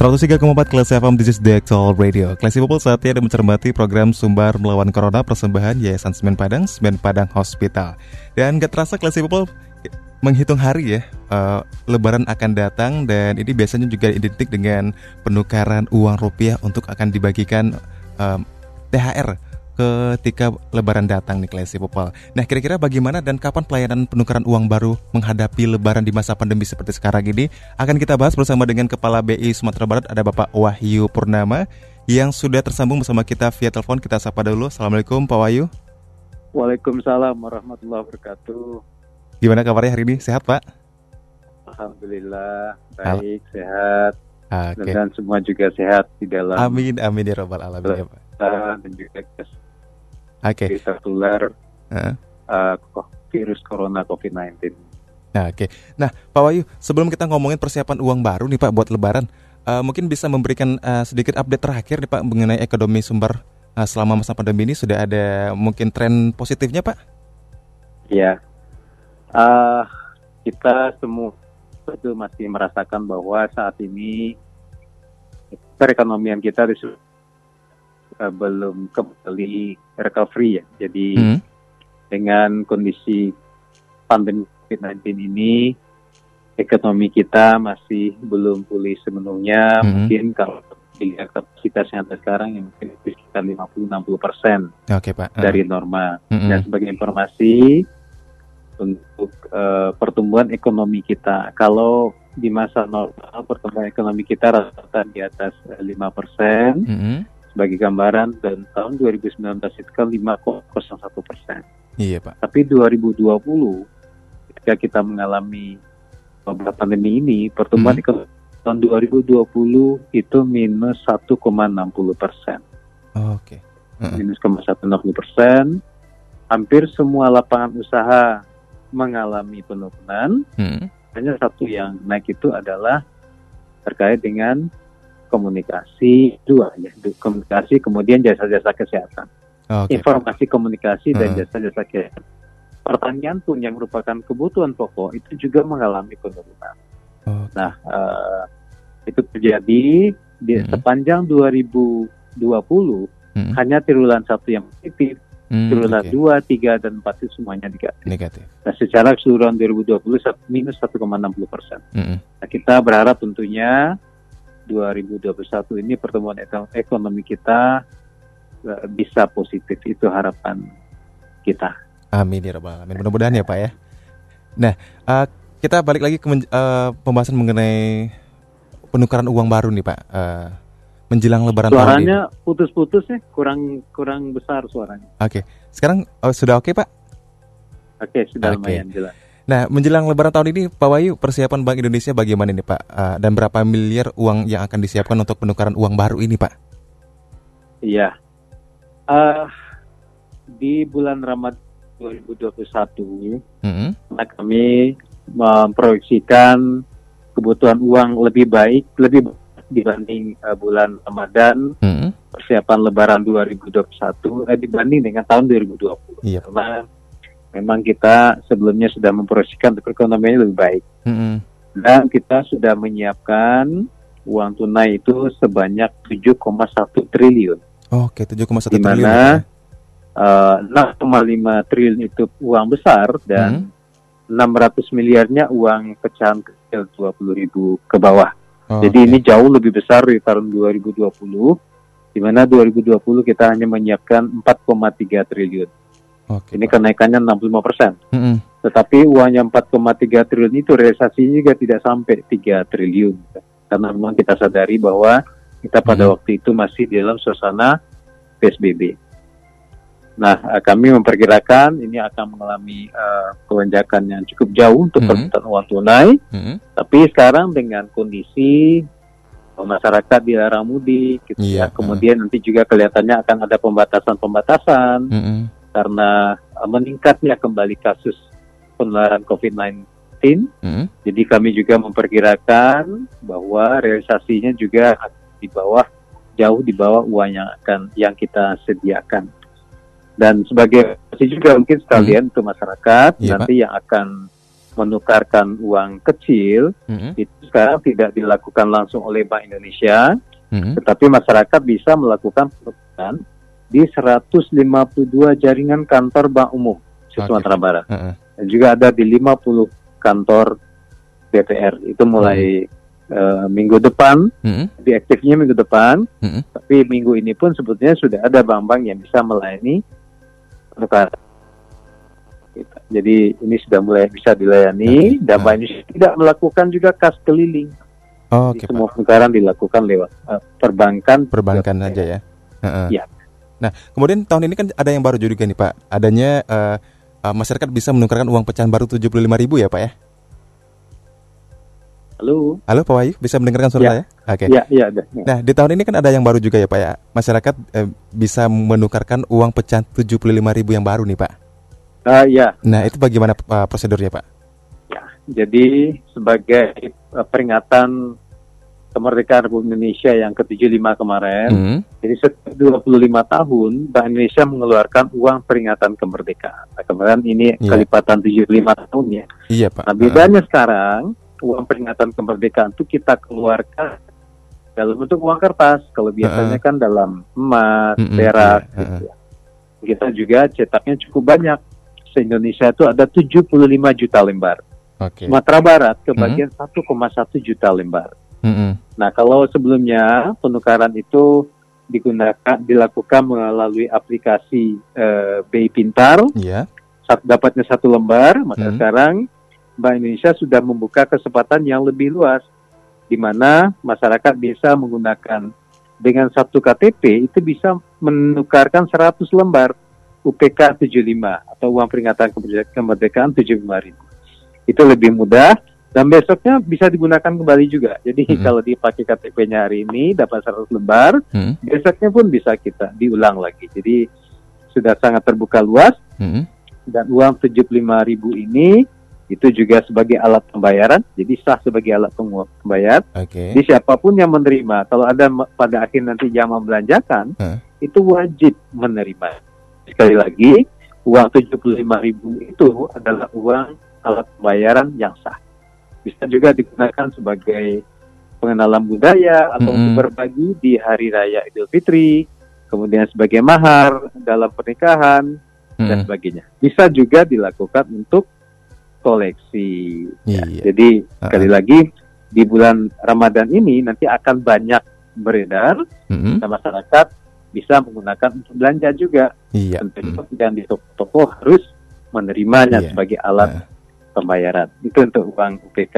103,4 Kelas FM, this is the actual radio. Classy People saatnya ada mencermati program Sumbar Melawan Corona persembahan Yayasan Semen Padang, Semen Padang Hospital. Dan gak terasa Classy People menghitung hari ya, uh, Lebaran akan datang dan ini biasanya juga identik dengan penukaran uang rupiah untuk akan dibagikan um, THR ketika Lebaran datang nih Classy People. Nah kira-kira bagaimana dan kapan pelayanan penukaran uang baru menghadapi Lebaran di masa pandemi seperti sekarang ini akan kita bahas bersama dengan Kepala BI Sumatera Barat ada Bapak Wahyu Purnama yang sudah tersambung bersama kita via telepon. Kita sapa dulu. Assalamualaikum Pak Wahyu. Waalaikumsalam warahmatullahi wabarakatuh. Gimana kabarnya hari ini? Sehat Pak? Alhamdulillah baik, Al sehat. Okay. Dan semua juga sehat di dalam. Amin, amin ya robbal alamin ya Pak. Dan juga. Okay. tertular uh. Uh, virus corona COVID-19. Nah, oke. Okay. Nah, Pak Wahyu, sebelum kita ngomongin persiapan uang baru nih Pak buat Lebaran, uh, mungkin bisa memberikan uh, sedikit update terakhir nih Pak mengenai ekonomi sumber uh, selama masa pandemi ini sudah ada mungkin tren positifnya Pak? Ya, uh, kita semua itu masih merasakan bahwa saat ini perekonomian kita uh, belum kembali recovery ya. Jadi hmm. dengan kondisi pandemi COVID-19 ini ekonomi kita masih belum pulih sepenuhnya. Hmm. Mungkin kalau dilihat kapasitasnya ada sekarang yang mungkin sekitar 50-60 persen okay, Pak. Uh. dari norma. Hmm. Dan sebagai informasi untuk uh, pertumbuhan ekonomi kita, kalau di masa normal pertumbuhan ekonomi kita rata-rata di atas 5 persen. Hmm sebagai gambaran dan tahun 2019 itu kan 5,01 persen. Iya Pak. Tapi 2020 ketika kita mengalami wabah pandemi ini pertumbuhan hmm. ekonomi tahun 2020 itu minus 1,60 persen. Oh, Oke. Okay. Uh -uh. Minus 1,60 persen. Hampir semua lapangan usaha mengalami penurunan. Hmm. Hanya satu yang naik itu adalah terkait dengan komunikasi dua ya komunikasi kemudian jasa-jasa kesehatan okay. informasi komunikasi dan jasa-jasa kesehatan pertanian pun yang merupakan kebutuhan pokok itu juga mengalami penurunan okay. nah uh, itu terjadi di hmm. sepanjang 2020 hmm. hanya triwulan satu yang positif Hmm, triwulan okay. 2, 3, dan 4 itu semuanya negatif. negatif. Nah, secara keseluruhan 2020 minus 1,60 persen. Hmm. Nah, kita berharap tentunya 2021 ini pertumbuhan ekonomi kita uh, bisa positif itu harapan kita. Amin ya rabbal alamin. Mudah-mudahan ya Pak ya. Nah, uh, kita balik lagi ke uh, pembahasan mengenai penukaran uang baru nih Pak. Uh, menjelang Lebaran tahun ini. Suaranya putus-putus ya, kurang kurang besar suaranya. Oke, okay. sekarang oh, sudah oke okay, Pak? Oke, okay, sudah okay. lumayan jelas. Nah, menjelang Lebaran tahun ini, Pak Wahyu, persiapan Bank Indonesia bagaimana nih, Pak? Uh, dan berapa miliar uang yang akan disiapkan untuk penukaran uang baru ini, Pak? Iya, uh, di bulan Ramadan 2021, mm-hmm. kami memproyeksikan kebutuhan uang lebih baik, lebih dibanding uh, bulan Ramadan, mm-hmm. persiapan Lebaran 2021 eh, dibanding dengan tahun 2020. Iya. Karena memang kita sebelumnya sudah memproseskan perekonomiannya lebih baik. Mm-hmm. Dan kita sudah menyiapkan uang tunai itu sebanyak 7,1 triliun. Oke, okay, 7,1 triliun. Di mana uh, 6,5 triliun itu uang besar dan mm-hmm. 600 miliarnya uang pecahan kecil 20 ribu ke bawah. Oh, Jadi okay. ini jauh lebih besar di tahun 2020, di mana 2020 kita hanya menyiapkan 4,3 triliun. Okay, ini kenaikannya 65 persen. Mm -hmm. Tetapi uangnya 4,3 triliun itu realisasinya juga tidak sampai 3 triliun. Karena memang kita sadari bahwa kita pada mm -hmm. waktu itu masih di dalam suasana PSBB. Nah, uh, kami memperkirakan ini akan mengalami uh, yang cukup jauh untuk mm-hmm. permintaan uang tunai. Mm-hmm. Tapi sekarang dengan kondisi masyarakat dilarang mudik, gitu yeah. ya. Kemudian uh. nanti juga kelihatannya akan ada pembatasan-pembatasan mm-hmm. Karena meningkatnya kembali kasus penularan COVID-19. Mm-hmm. Jadi kami juga memperkirakan bahwa realisasinya juga di bawah jauh di bawah uang yang akan yang kita sediakan. Dan sebagai juga mungkin sekalian mm-hmm. untuk masyarakat yeah, nanti Pak. yang akan menukarkan uang kecil mm-hmm. itu sekarang tidak dilakukan langsung oleh Bank Indonesia, mm-hmm. tetapi masyarakat bisa melakukan penukaran di 152 jaringan kantor bank umum di okay. Sumatera Barat. Uh-uh. Dan juga ada di 50 kantor DPR. Itu mulai mm-hmm. uh, minggu depan, di aktifnya minggu depan, mm-hmm. tapi minggu ini pun sebetulnya sudah ada bank-bank yang bisa melayani penukaran jadi ini sudah mulai bisa dilayani okay. dan Bank Indonesia tidak melakukan juga kas keliling. Oh, okay, semua penukaran dilakukan lewat uh, perbankan. Perbankan saja ya. Uh-uh. Ya. Nah, kemudian tahun ini kan ada yang baru juga nih Pak. Adanya uh, uh, masyarakat bisa menukarkan uang pecahan baru 75 ribu ya Pak ya? Halo. Halo Pak Wahyu, bisa mendengarkan suara ya. saya? Oke. Okay. Ya, ya, ada. Ya. Nah, di tahun ini kan ada yang baru juga ya Pak ya. Masyarakat eh, bisa menukarkan uang pecahan 75 ribu yang baru nih Pak. Uh, ya. Nah, itu bagaimana uh, prosedurnya, Pak? Ya, jadi sebagai uh, peringatan kemerdekaan Republik Indonesia yang ke-75 kemarin, mm jadi setiap 25 tahun Bank Indonesia mengeluarkan uang peringatan kemerdekaan. Nah, kemarin ini yeah. kelipatan 75 tahun ya. Iya, Pak. Nah, bedanya uh. sekarang uang peringatan kemerdekaan itu kita keluarkan dalam bentuk uang kertas. Kalau biasanya uh kan dalam emas, mm -hmm. perak, -uh. gitu ya. Kita juga cetaknya cukup banyak se-Indonesia itu ada 75 juta lembar. Okay. Sumatera Barat kebagian mm -hmm. 1,1 juta lembar. Mm -hmm. Nah, kalau sebelumnya penukaran itu digunakan dilakukan melalui aplikasi uh, BI Pintar, yeah. Sat, dapatnya satu lembar, maka mm -hmm. sekarang Bank Indonesia sudah membuka kesempatan yang lebih luas, di mana masyarakat bisa menggunakan dengan satu KTP itu bisa menukarkan 100 lembar. UPK 75 atau uang peringatan kemerdekaan 75 ribu. Itu lebih mudah dan besoknya bisa digunakan kembali juga. Jadi hmm. kalau dipakai KTP-nya hari ini dapat 100 lembar, hmm. besoknya pun bisa kita diulang lagi. Jadi sudah sangat terbuka luas hmm. dan uang 75 ribu ini itu juga sebagai alat pembayaran, jadi sah sebagai alat pembayar. Okay. Jadi siapa pun yang menerima, kalau ada pada akhir nanti jam membelanjakan, huh? itu wajib menerima sekali lagi uang 75 ribu itu adalah uang alat pembayaran yang sah. Bisa juga digunakan sebagai pengenalan budaya atau mm -hmm. untuk berbagi di hari raya Idul Fitri, kemudian sebagai mahar dalam pernikahan mm -hmm. dan sebagainya. Bisa juga dilakukan untuk koleksi. Ya, iya. Jadi uh -huh. sekali lagi di bulan Ramadan ini nanti akan banyak beredar mm -hmm. masyarakat bisa menggunakan untuk belanja juga. Iya. Tentu hmm. dan di toko-toko harus menerimanya iya. sebagai alat uh. Pembayaran. Itu untuk uang UPK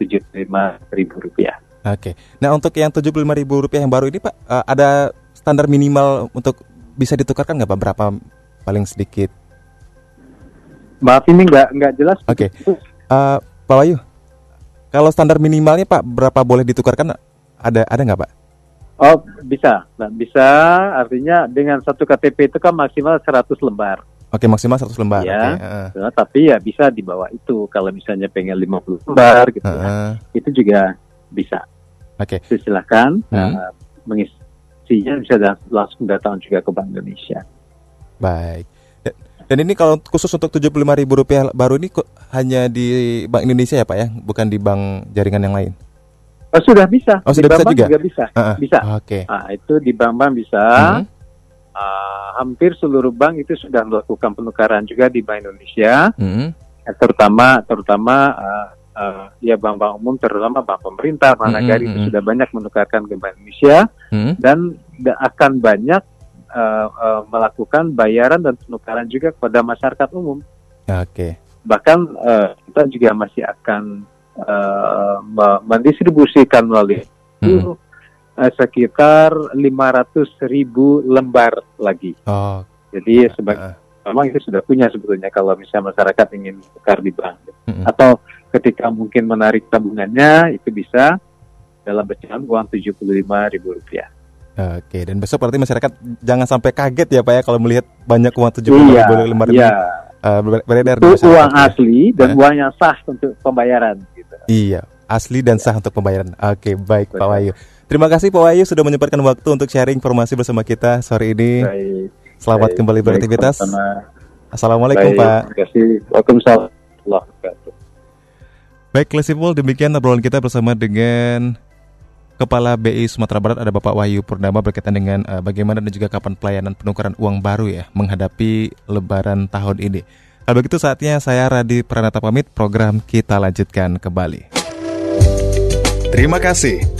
tujuh lima ribu rupiah. Oke. Nah untuk yang tujuh puluh lima ribu rupiah yang baru ini Pak, uh, ada standar minimal untuk bisa ditukarkan nggak Pak? Berapa paling sedikit? Maaf ini nggak nggak jelas. Oke. Okay. Uh, Pak Wayu, kalau standar minimalnya Pak berapa boleh ditukarkan? Ada ada nggak Pak? Oh bisa, nah, bisa artinya dengan satu KTP itu kan maksimal 100 lembar. Oke maksimal 100 lembar. Ya, okay. uh. tapi ya bisa di bawah itu kalau misalnya pengen 50 lembar gitu uh. ya, itu juga bisa. Oke. Okay. Silahkan uh. uh, mengisinya bisa langsung datang juga ke Bank Indonesia. Baik. Dan ini kalau khusus untuk 75 ribu rupiah baru ini hanya di Bank Indonesia ya Pak ya, bukan di bank jaringan yang lain? Oh, sudah bisa. Oh, sudah di bisa juga? juga bisa. Uh -uh. Bisa. Oke. Okay. Nah, itu di bank-bank bisa. Hmm. Uh, hampir seluruh bank itu sudah melakukan penukaran juga di Bank Indonesia. Hmm. Ya, terutama terutama uh, uh, ya bank-bank umum terutama bank pemerintah, mana hmm, itu hmm. sudah banyak menukarkan ke Bank Indonesia hmm. dan akan banyak uh, uh, melakukan bayaran dan penukaran juga kepada masyarakat umum. Oke. Okay. Bahkan uh, kita juga masih akan uh, mendistribusikan melalui hmm. Uh, sekitar 500 ribu lembar lagi. Oh. Jadi sebagai uh. memang itu sudah punya sebetulnya kalau misalnya masyarakat ingin tukar di bank. Uh. Atau ketika mungkin menarik tabungannya itu bisa dalam pecahan uang tujuh puluh lima ribu rupiah. Oke, dan besok berarti masyarakat jangan sampai kaget ya Pak ya kalau melihat banyak uang tujuh puluh iya, lima ribu iya. uh, beredar Itu uang ya. asli dan uh. uang yang sah untuk pembayaran. Gitu. Iya, asli dan sah untuk pembayaran. Oke, baik Betul. Pak Wahyu. Terima kasih Pak Wahyu sudah menyempatkan waktu untuk sharing informasi bersama kita sore ini. Baik. Selamat baik, kembali beraktivitas. Assalamualaikum baik, Pak. Terima kasih. Waalaikumsalam. Baik, Klasipul, demikian obrolan kita bersama dengan Kepala BI Sumatera Barat ada Bapak Wahyu Purnama berkaitan dengan uh, bagaimana dan juga kapan pelayanan penukaran uang baru ya menghadapi Lebaran tahun ini. Kalau begitu saatnya saya Radi Pranata pamit, program kita lanjutkan kembali. Terima kasih.